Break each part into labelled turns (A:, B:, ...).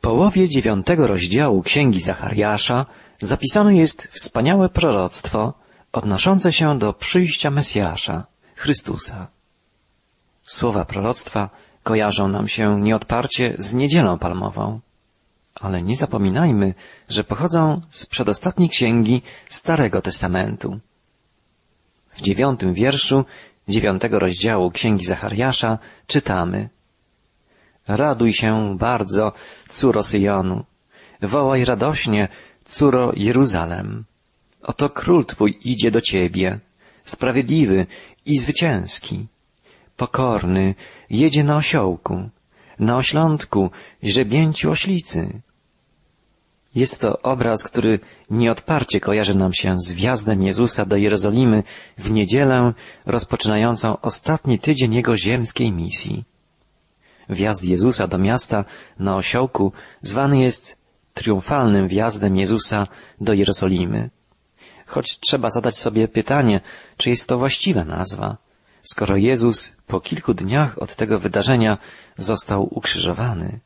A: połowie dziewiątego rozdziału Księgi Zachariasza zapisane jest wspaniałe proroctwo odnoszące się do przyjścia Mesjasza, Chrystusa. Słowa proroctwa kojarzą nam się nieodparcie z niedzielą palmową. Ale nie zapominajmy, że pochodzą z przedostatniej księgi Starego Testamentu. W dziewiątym wierszu dziewiątego rozdziału Księgi Zachariasza czytamy Raduj się bardzo, córo Syjonu. Wołaj radośnie, córo Jeruzalem. Oto król twój idzie do ciebie, sprawiedliwy i zwycięski. Pokorny, jedzie na osiołku, na oślątku, źrebięciu oślicy. Jest to obraz, który nieodparcie kojarzy nam się z wjazdem Jezusa do Jerozolimy w niedzielę rozpoczynającą ostatni tydzień Jego ziemskiej misji. Wjazd Jezusa do miasta na osiołku zwany jest triumfalnym wjazdem Jezusa do Jerozolimy. Choć trzeba zadać sobie pytanie, czy jest to właściwa nazwa, skoro Jezus po kilku dniach od tego wydarzenia został ukrzyżowany.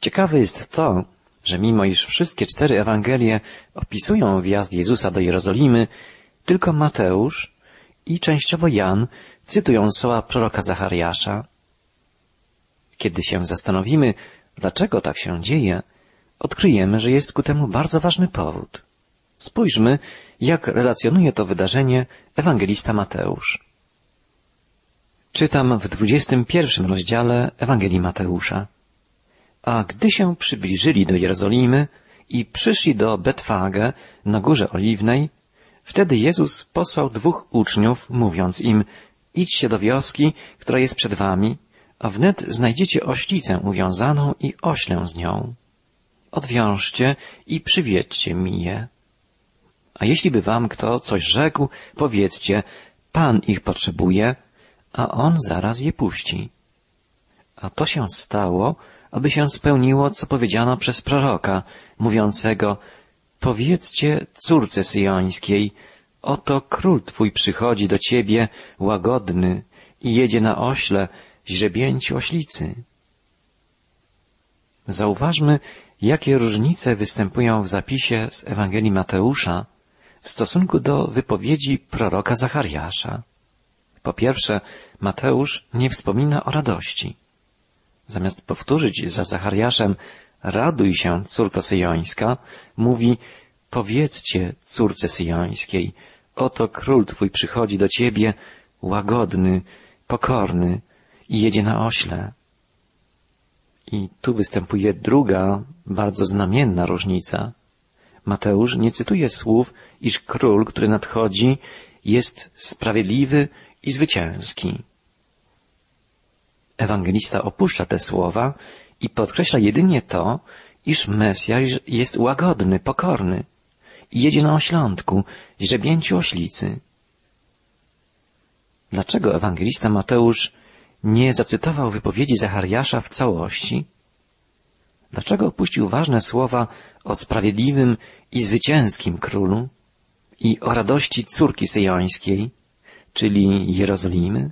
A: Ciekawe jest to, że mimo iż wszystkie cztery Ewangelie opisują wjazd Jezusa do Jerozolimy, tylko Mateusz i częściowo Jan cytują słowa proroka Zachariasza. Kiedy się zastanowimy, dlaczego tak się dzieje, odkryjemy, że jest ku temu bardzo ważny powód. Spójrzmy, jak relacjonuje to wydarzenie ewangelista Mateusz. Czytam w dwudziestym pierwszym rozdziale Ewangelii Mateusza. A gdy się przybliżyli do Jerozolimy i przyszli do Betfage na Górze Oliwnej, wtedy Jezus posłał dwóch uczniów, mówiąc im, idźcie do wioski, która jest przed wami, a wnet znajdziecie oślicę uwiązaną i oślę z nią. Odwiążcie i przywiedźcie mi je. A jeśli by wam kto coś rzekł, powiedzcie, Pan ich potrzebuje, a On zaraz je puści. A to się stało, aby się spełniło, co powiedziano przez proroka, mówiącego, powiedzcie córce syjońskiej, oto król twój przychodzi do ciebie łagodny i jedzie na ośle, źrebięci oślicy. Zauważmy, jakie różnice występują w zapisie z Ewangelii Mateusza w stosunku do wypowiedzi proroka Zachariasza. Po pierwsze, Mateusz nie wspomina o radości. Zamiast powtórzyć za Zachariaszem raduj się, córko syjońska, mówi powiedzcie córce syjońskiej, oto król twój przychodzi do ciebie łagodny, pokorny i jedzie na ośle. I tu występuje druga, bardzo znamienna różnica. Mateusz nie cytuje słów, iż król, który nadchodzi, jest sprawiedliwy i zwycięski. Ewangelista opuszcza te słowa i podkreśla jedynie to, iż Mesjasz jest łagodny, pokorny i jedzie na oślątku, źrebięciu oślicy. Dlaczego ewangelista Mateusz nie zacytował wypowiedzi Zachariasza w całości? Dlaczego opuścił ważne słowa o sprawiedliwym i zwycięskim królu i o radości córki syjońskiej, czyli Jerozolimy?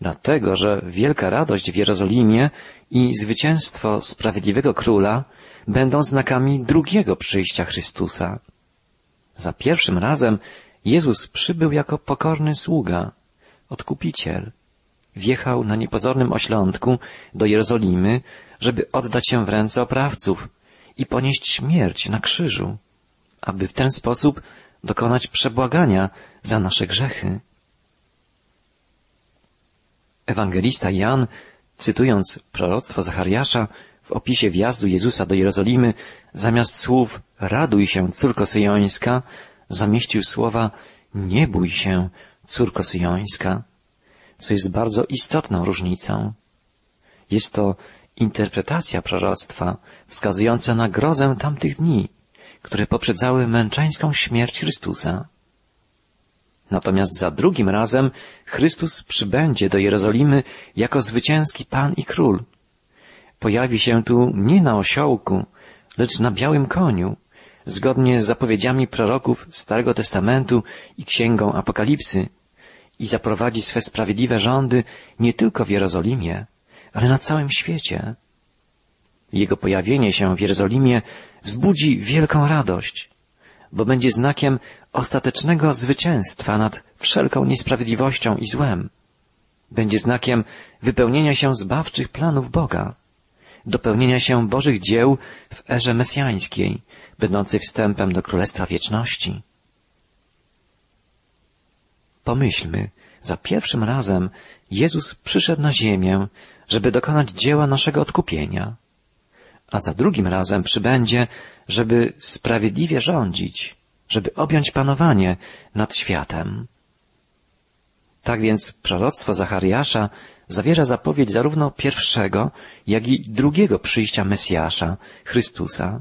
A: Dlatego, że wielka radość w Jerozolimie i zwycięstwo sprawiedliwego króla będą znakami drugiego przyjścia Chrystusa. Za pierwszym razem Jezus przybył jako pokorny sługa, odkupiciel. Wjechał na niepozornym oślątku do Jerozolimy, żeby oddać się w ręce oprawców i ponieść śmierć na krzyżu, aby w ten sposób dokonać przebłagania za nasze grzechy. Ewangelista Jan, cytując proroctwo Zachariasza w opisie wjazdu Jezusa do Jerozolimy, zamiast słów raduj się, córko syjońska, zamieścił słowa nie bój się, córko syjońska, co jest bardzo istotną różnicą. Jest to interpretacja proroctwa wskazująca na grozę tamtych dni, które poprzedzały męczeńską śmierć Chrystusa. Natomiast za drugim razem Chrystus przybędzie do Jerozolimy jako zwycięski Pan i Król. Pojawi się tu nie na osiołku, lecz na białym koniu, zgodnie z zapowiedziami proroków Starego Testamentu i Księgą Apokalipsy i zaprowadzi swe sprawiedliwe rządy nie tylko w Jerozolimie, ale na całym świecie. Jego pojawienie się w Jerozolimie wzbudzi wielką radość, bo będzie znakiem ostatecznego zwycięstwa nad wszelką niesprawiedliwością i złem. Będzie znakiem wypełnienia się zbawczych planów Boga, dopełnienia się Bożych dzieł w erze mesjańskiej, będącej wstępem do Królestwa Wieczności. Pomyślmy, za pierwszym razem Jezus przyszedł na ziemię, żeby dokonać dzieła naszego odkupienia, a za drugim razem przybędzie, żeby sprawiedliwie rządzić, żeby objąć panowanie nad światem. Tak więc proroctwo Zachariasza zawiera zapowiedź zarówno pierwszego, jak i drugiego przyjścia Mesjasza, Chrystusa.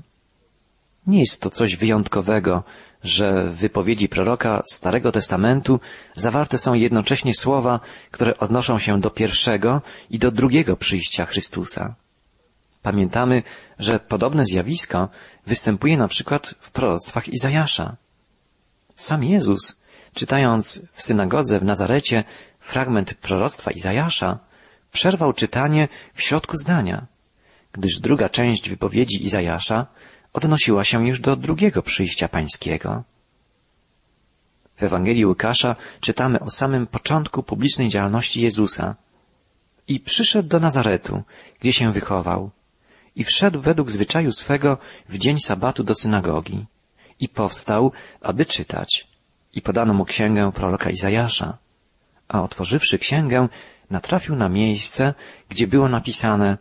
A: Nie jest to coś wyjątkowego, że w wypowiedzi proroka Starego Testamentu zawarte są jednocześnie słowa, które odnoszą się do pierwszego i do drugiego przyjścia Chrystusa. Pamiętamy, że podobne zjawisko występuje na przykład w proroctwach Izajasza. Sam Jezus, czytając w synagodze w Nazarecie fragment proroctwa Izajasza, przerwał czytanie w środku zdania, gdyż druga część wypowiedzi Izajasza odnosiła się już do drugiego przyjścia pańskiego. W Ewangelii Łukasza czytamy o samym początku publicznej działalności Jezusa. I przyszedł do Nazaretu, gdzie się wychował, i wszedł według zwyczaju swego w dzień sabatu do synagogi, i powstał, aby czytać, i podano mu księgę proroka Izajasza, a otworzywszy księgę, natrafił na miejsce, gdzie było napisane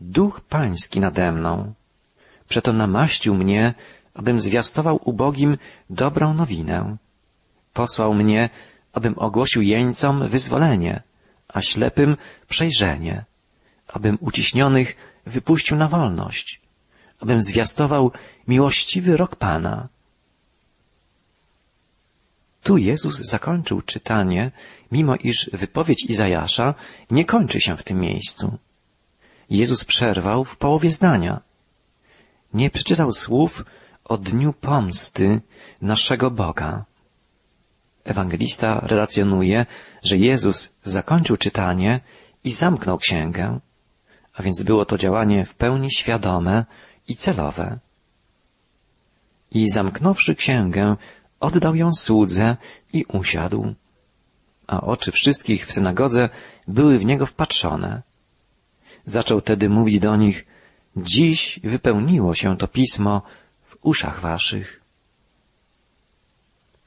A: Duch Pański nade mną, Przeto namaścił mnie, abym zwiastował ubogim dobrą nowinę. Posłał mnie, abym ogłosił jeńcom wyzwolenie, a ślepym przejrzenie, abym uciśnionych wypuścił na wolność, abym zwiastował miłościwy rok Pana. Tu Jezus zakończył czytanie, mimo iż wypowiedź Izajasza nie kończy się w tym miejscu. Jezus przerwał w połowie zdania – nie przeczytał słów o dniu pomsty naszego Boga. Ewangelista relacjonuje, że Jezus zakończył czytanie i zamknął księgę, a więc było to działanie w pełni świadome i celowe. I zamknąwszy księgę, oddał ją słudze i usiadł, a oczy wszystkich w synagodze były w niego wpatrzone. Zaczął tedy mówić do nich, Dziś wypełniło się to pismo w uszach waszych.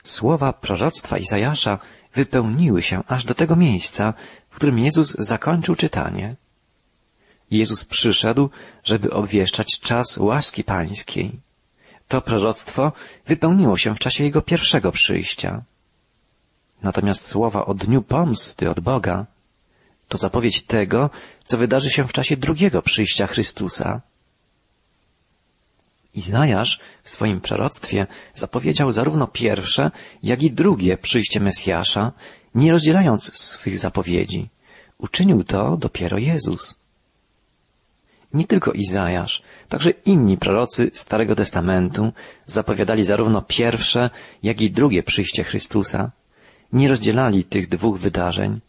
A: Słowa proroctwa Izajasza wypełniły się aż do tego miejsca, w którym Jezus zakończył czytanie. Jezus przyszedł, żeby obwieszczać czas łaski pańskiej. To proroctwo wypełniło się w czasie Jego pierwszego przyjścia. Natomiast słowa o dniu pomsty od Boga to zapowiedź tego, co wydarzy się w czasie drugiego przyjścia Chrystusa. Izajasz w swoim proroctwie zapowiedział zarówno pierwsze, jak i drugie przyjście Mesjasza, nie rozdzielając swych zapowiedzi. Uczynił to dopiero Jezus. Nie tylko Izajasz, także inni prorocy Starego Testamentu zapowiadali zarówno pierwsze, jak i drugie przyjście Chrystusa. Nie rozdzielali tych dwóch wydarzeń,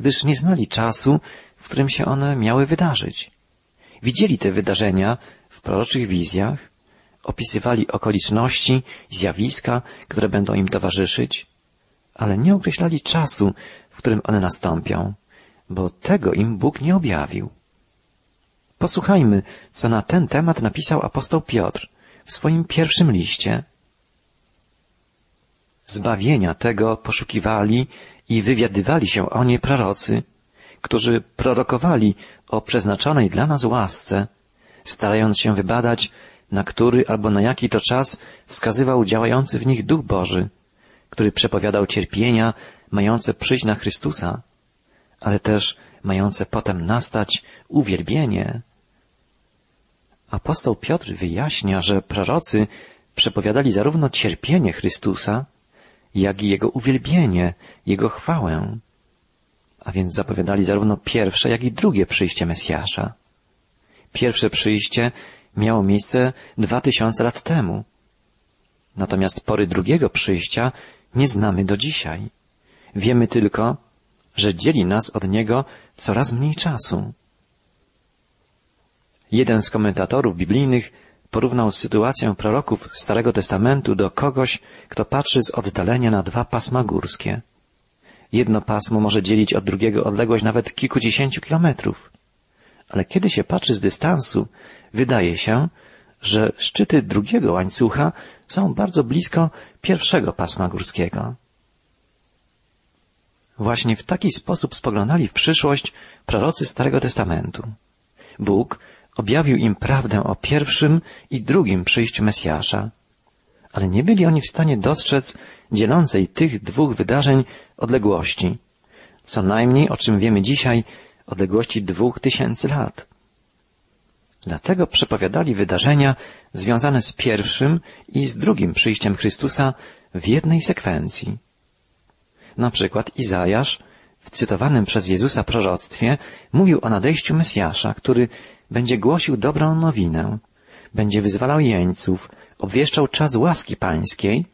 A: gdyż nie znali czasu, w którym się one miały wydarzyć. Widzieli te wydarzenia w proroczych wizjach, opisywali okoliczności, zjawiska, które będą im towarzyszyć, ale nie określali czasu, w którym one nastąpią, bo tego im Bóg nie objawił. Posłuchajmy, co na ten temat napisał apostoł Piotr w swoim pierwszym liście. Zbawienia tego poszukiwali i wywiadywali się o nie prorocy, którzy prorokowali o przeznaczonej dla nas łasce, starając się wybadać, na który albo na jaki to czas wskazywał działający w nich Duch Boży, który przepowiadał cierpienia mające przyjść na Chrystusa, ale też mające potem nastać uwielbienie. Apostoł Piotr wyjaśnia, że prorocy przepowiadali zarówno cierpienie Chrystusa, jak i Jego uwielbienie, Jego chwałę. A więc zapowiadali zarówno pierwsze, jak i drugie przyjście Mesjasza. Pierwsze przyjście miało miejsce dwa tysiące lat temu. Natomiast pory drugiego przyjścia nie znamy do dzisiaj. Wiemy tylko, że dzieli nas od niego coraz mniej czasu. Jeden z komentatorów biblijnych porównał sytuację proroków Starego Testamentu do kogoś, kto patrzy z oddalenia na dwa pasma górskie. Jedno pasmo może dzielić od drugiego odległość nawet kilkudziesięciu kilometrów. Ale kiedy się patrzy z dystansu, wydaje się, że szczyty drugiego łańcucha są bardzo blisko pierwszego pasma górskiego. Właśnie w taki sposób spoglądali w przyszłość prorocy Starego Testamentu. Bóg objawił im prawdę o pierwszym i drugim przyjściu Mesjasza, ale nie byli oni w stanie dostrzec dzielącej tych dwóch wydarzeń odległości, co najmniej, o czym wiemy dzisiaj, odległości dwóch tysięcy lat. Dlatego przepowiadali wydarzenia związane z pierwszym i z drugim przyjściem Chrystusa w jednej sekwencji. Na przykład Izajasz w cytowanym przez Jezusa proroctwie mówił o nadejściu Mesjasza, który będzie głosił dobrą nowinę, będzie wyzwalał jeńców, obwieszczał czas łaski pańskiej,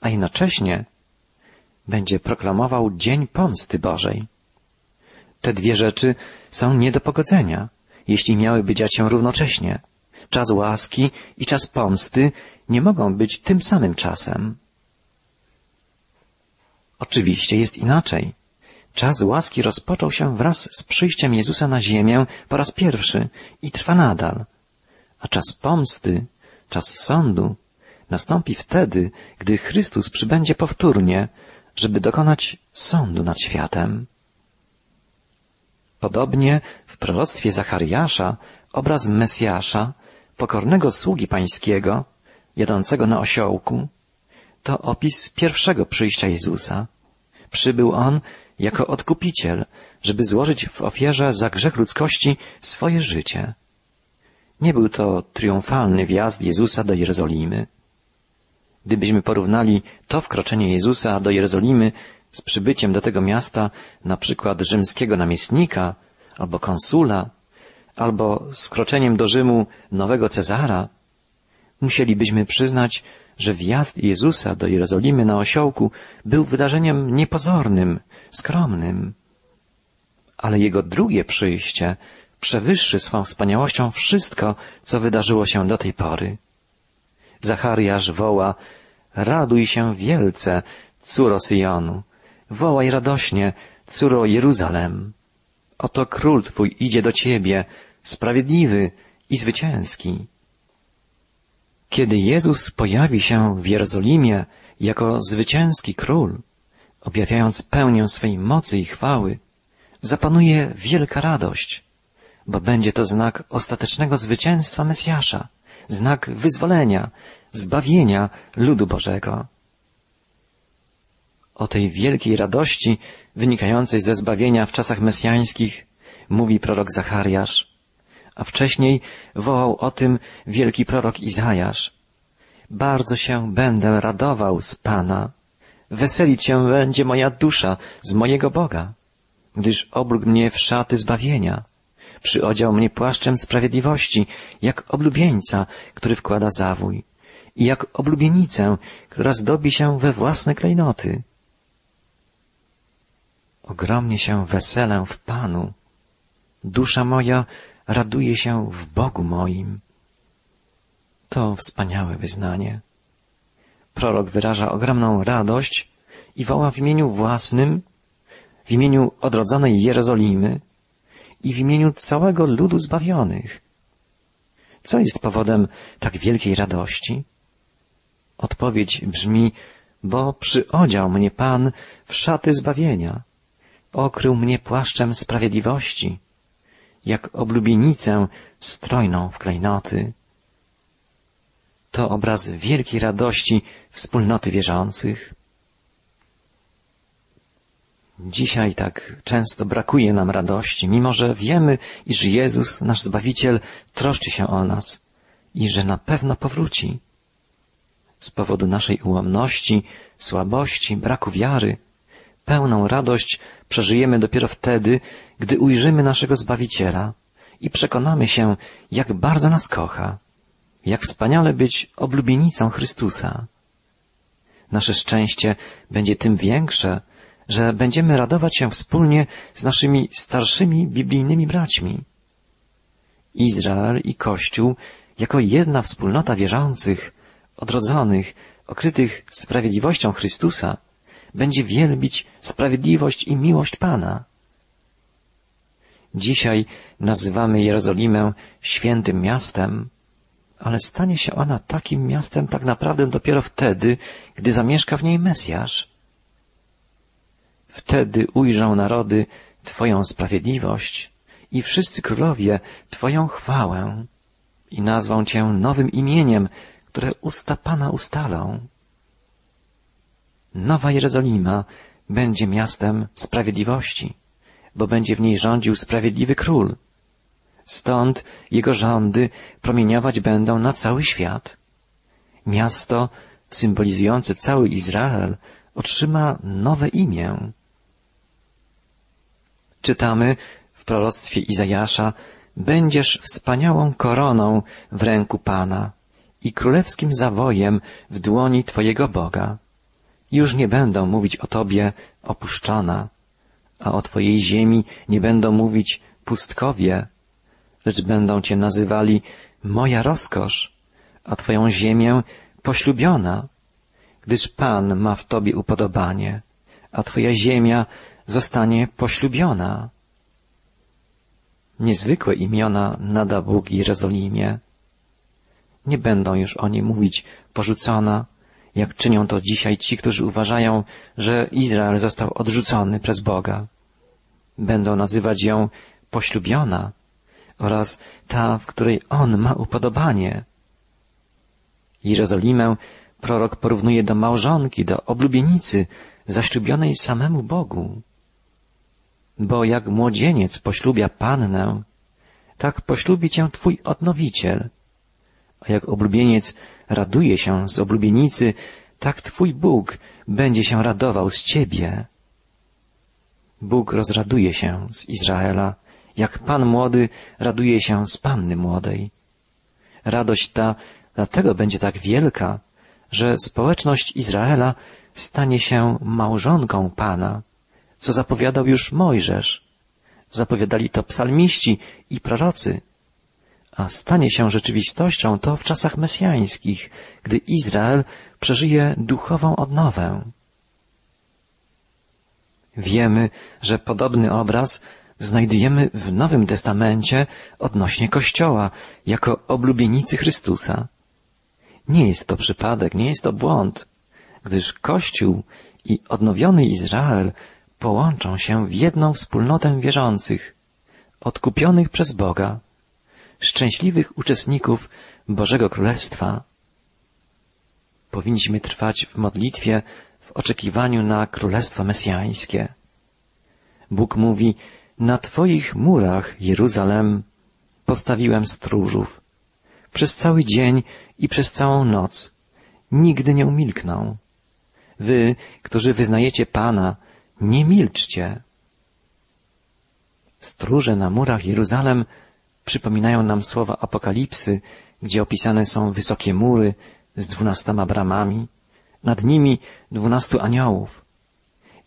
A: a jednocześnie będzie proklamował dzień pomsty Bożej. Te dwie rzeczy są nie do pogodzenia, jeśli miałyby dziać się równocześnie. Czas łaski i czas pomsty nie mogą być tym samym czasem. Oczywiście jest inaczej. Czas łaski rozpoczął się wraz z przyjściem Jezusa na ziemię po raz pierwszy i trwa nadal. A czas pomsty, czas sądu nastąpi wtedy, gdy Chrystus przybędzie powtórnie, żeby dokonać sądu nad światem. Podobnie w proroctwie Zachariasza obraz Mesjasza, pokornego sługi pańskiego, jadącego na osiołku, to opis pierwszego przyjścia Jezusa. Przybył On jako odkupiciel, żeby złożyć w ofierze za grzech ludzkości swoje życie. Nie był to triumfalny wjazd Jezusa do Jerozolimy. Gdybyśmy porównali to wkroczenie Jezusa do Jerozolimy z przybyciem do tego miasta na przykład rzymskiego namiestnika albo konsula, albo z wkroczeniem do Rzymu nowego Cezara, musielibyśmy przyznać, że wjazd Jezusa do Jerozolimy na osiołku był wydarzeniem niepozornym, skromnym. Ale jego drugie przyjście przewyższy swą wspaniałością wszystko, co wydarzyło się do tej pory. Zachariasz woła, raduj się wielce, córo Syjonu, wołaj radośnie, córo Jeruzalem. Oto król Twój idzie do Ciebie, sprawiedliwy i zwycięski. Kiedy Jezus pojawi się w Jerozolimie jako zwycięski król, objawiając pełnię swej mocy i chwały, zapanuje wielka radość, bo będzie to znak ostatecznego zwycięstwa Mesjasza, znak wyzwolenia, zbawienia ludu Bożego. O tej wielkiej radości wynikającej ze zbawienia w czasach mesjańskich mówi prorok Zachariasz, a wcześniej wołał o tym wielki prorok Izajasz. Bardzo się będę radował z Pana, weselić się będzie moja dusza z mojego Boga, gdyż obrógł mnie w szaty zbawienia, przyodział mnie płaszczem sprawiedliwości, jak oblubieńca, który wkłada zawój, i jak oblubienicę, która zdobi się we własne klejnoty. Ogromnie się weselę w Panu. Dusza moja raduje się w Bogu moim. To wspaniałe wyznanie. Prorok wyraża ogromną radość i woła w imieniu własnym, w imieniu odrodzonej Jerozolimy i w imieniu całego ludu zbawionych. Co jest powodem tak wielkiej radości? Odpowiedź brzmi, bo przyodział mnie Pan w szaty zbawienia, okrył mnie płaszczem sprawiedliwości, jak oblubienicę strojną w klejnoty. To obraz wielkiej radości wspólnoty wierzących. Dzisiaj tak często brakuje nam radości, mimo że wiemy, iż Jezus, nasz Zbawiciel, troszczy się o nas i że na pewno powróci. Z powodu naszej ułomności, słabości, braku wiary, pełną radość przeżyjemy dopiero wtedy, gdy ujrzymy naszego Zbawiciela i przekonamy się, jak bardzo nas kocha, jak wspaniale być oblubienicą Chrystusa. Nasze szczęście będzie tym większe, że będziemy radować się wspólnie z naszymi starszymi biblijnymi braćmi. Izrael i Kościół jako jedna wspólnota wierzących, odrodzonych, okrytych sprawiedliwością Chrystusa, będzie wielbić sprawiedliwość i miłość Pana. Dzisiaj nazywamy Jerozolimę świętym miastem, ale stanie się ona takim miastem tak naprawdę dopiero wtedy, gdy zamieszka w niej Mesjasz. Wtedy ujrzą narody Twoją sprawiedliwość i wszyscy królowie Twoją chwałę i nazwą Cię nowym imieniem, które usta Pana ustalą. Nowa Jerozolima będzie miastem sprawiedliwości, bo będzie w niej rządził sprawiedliwy król. Stąd jego rządy promieniować będą na cały świat. Miasto symbolizujące cały Izrael otrzyma nowe imię. Czytamy w proroctwie Izajasza Będziesz wspaniałą koroną w ręku Pana i królewskim zawojem w dłoni Twojego Boga. Już nie będą mówić o Tobie opuszczona, a o Twojej ziemi nie będą mówić pustkowie, lecz będą Cię nazywali moja rozkosz, a Twoją ziemię poślubiona, gdyż Pan ma w Tobie upodobanie, a Twoja ziemia zostanie poślubiona. Niezwykłe imiona nada Bóg Jerozolimie. Nie będą już o niej mówić porzucona, jak czynią to dzisiaj ci, którzy uważają, że Izrael został odrzucony przez Boga. Będą nazywać ją poślubiona oraz ta, w której On ma upodobanie. Jerozolimę prorok porównuje do małżonki, do oblubienicy, zaślubionej samemu Bogu. Bo jak młodzieniec poślubia pannę, tak poślubi cię twój odnowiciel. A jak oblubieniec raduje się z oblubienicy, tak twój Bóg będzie się radował z ciebie. Bóg rozraduje się z Izraela, jak Pan młody raduje się z Panny młodej. Radość ta dlatego będzie tak wielka, że społeczność Izraela stanie się małżonką Pana, co zapowiadał już Mojżesz. Zapowiadali to psalmiści i prorocy. A stanie się rzeczywistością to w czasach mesjańskich, gdy Izrael przeżyje duchową odnowę. Wiemy, że podobny obraz znajdujemy w Nowym Testamencie odnośnie Kościoła jako oblubienicy Chrystusa. Nie jest to przypadek, nie jest to błąd, gdyż Kościół i odnowiony Izrael połączą się w jedną wspólnotę wierzących, odkupionych przez Boga, szczęśliwych uczestników Bożego Królestwa. Powinniśmy trwać w modlitwie w oczekiwaniu na Królestwo Mesjańskie. Bóg mówi, na Twoich murach, Jeruzalem, postawiłem stróżów. Przez cały dzień i przez całą noc. Nigdy nie umilkną. Wy, którzy wyznajecie Pana, nie milczcie. Stróże na murach Jeruzalem przypominają nam słowa Apokalipsy, gdzie opisane są wysokie mury z dwunastoma bramami, nad nimi dwunastu aniołów.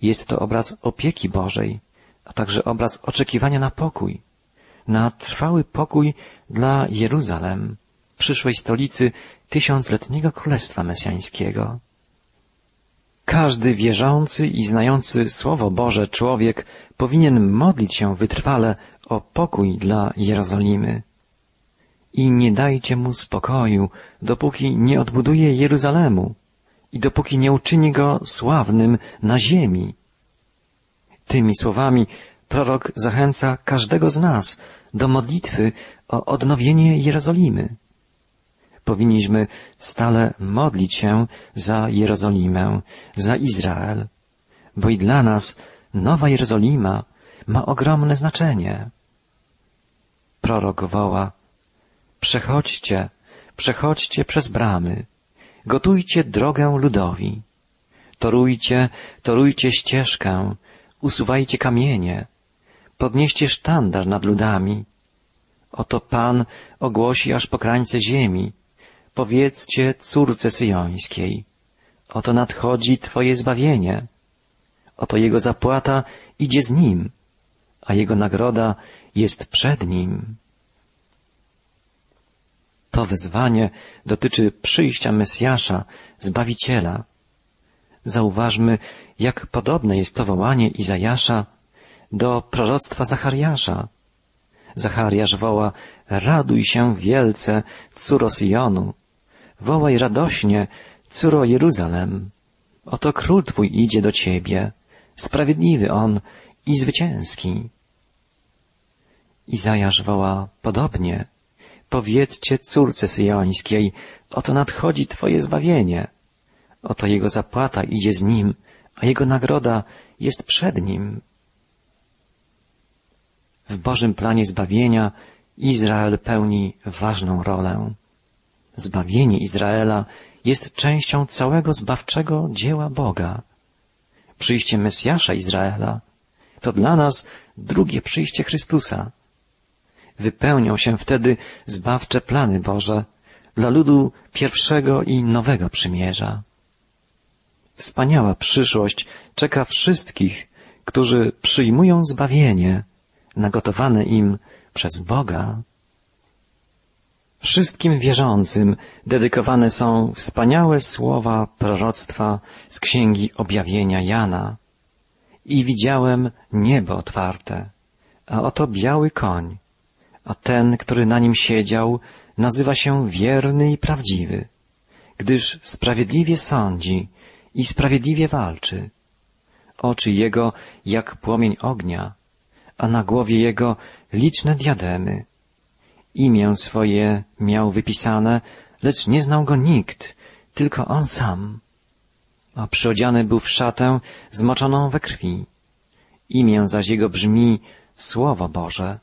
A: Jest to obraz opieki Bożej, a także obraz oczekiwania na pokój, na trwały pokój dla Jeruzalem, przyszłej stolicy tysiącletniego Królestwa Mesjańskiego. Każdy wierzący i znający Słowo Boże człowiek powinien modlić się wytrwale o pokój dla Jerozolimy. I nie dajcie mu spokoju, dopóki nie odbuduje Jeruzalemu i dopóki nie uczyni go sławnym na ziemi. Tymi słowami prorok zachęca każdego z nas do modlitwy o odnowienie Jerozolimy. Powinniśmy stale modlić się za Jerozolimę, za Izrael, bo i dla nas Nowa Jerozolima ma ogromne znaczenie. Prorok woła, przechodźcie, przechodźcie przez bramy, gotujcie drogę ludowi, torujcie, torujcie ścieżkę, usuwajcie kamienie, podnieście sztandar nad ludami. Oto Pan ogłosi aż po krańce ziemi, powiedzcie córce syjońskiej, oto nadchodzi Twoje zbawienie, oto Jego zapłata idzie z Nim, a Jego nagroda jest przed Nim. To wezwanie dotyczy przyjścia Mesjasza, Zbawiciela. Zauważmy, jak podobne jest to wołanie Izajasza do proroctwa Zachariasza. Zachariasz woła, raduj się wielce, córo Syjonu. Wołaj radośnie, córo Jeruzalem. Oto król twój idzie do ciebie, sprawiedliwy on i zwycięski. Izajasz woła podobnie. Powiedzcie córce syjońskiej, oto nadchodzi Twoje zbawienie. Oto Jego zapłata idzie z Nim, a Jego nagroda jest przed Nim. W Bożym planie zbawienia Izrael pełni ważną rolę. Zbawienie Izraela jest częścią całego zbawczego dzieła Boga. Przyjście Mesjasza Izraela to dla nas drugie przyjście Chrystusa. Wypełnią się wtedy zbawcze plany Boże dla ludu pierwszego i nowego przymierza. Wspaniała przyszłość czeka wszystkich, którzy przyjmują zbawienie nagotowane im przez Boga. Wszystkim wierzącym dedykowane są wspaniałe słowa proroctwa z księgi objawienia Jana. I widziałem niebo otwarte, a oto biały koń, a ten, który na nim siedział, nazywa się wierny i prawdziwy, gdyż sprawiedliwie sądzi i sprawiedliwie walczy. Oczy jego jak płomień ognia, a na głowie jego liczne diademy. Imię swoje miał wypisane, lecz nie znał go nikt, tylko on sam. A przyodziany był w szatę zmoczoną we krwi. Imię zaś jego brzmi Słowo Boże.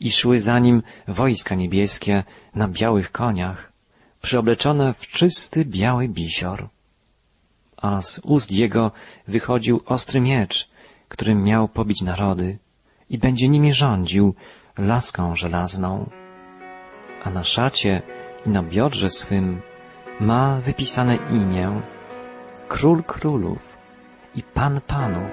A: I szły za nim wojska niebieskie na białych koniach, przyobleczone w czysty biały bisior. A z ust jego wychodził ostry miecz, którym miał pobić narody i będzie nimi rządził laską żelazną. A na szacie i na biodrze swym ma wypisane imię Król Królów i Pan Panów.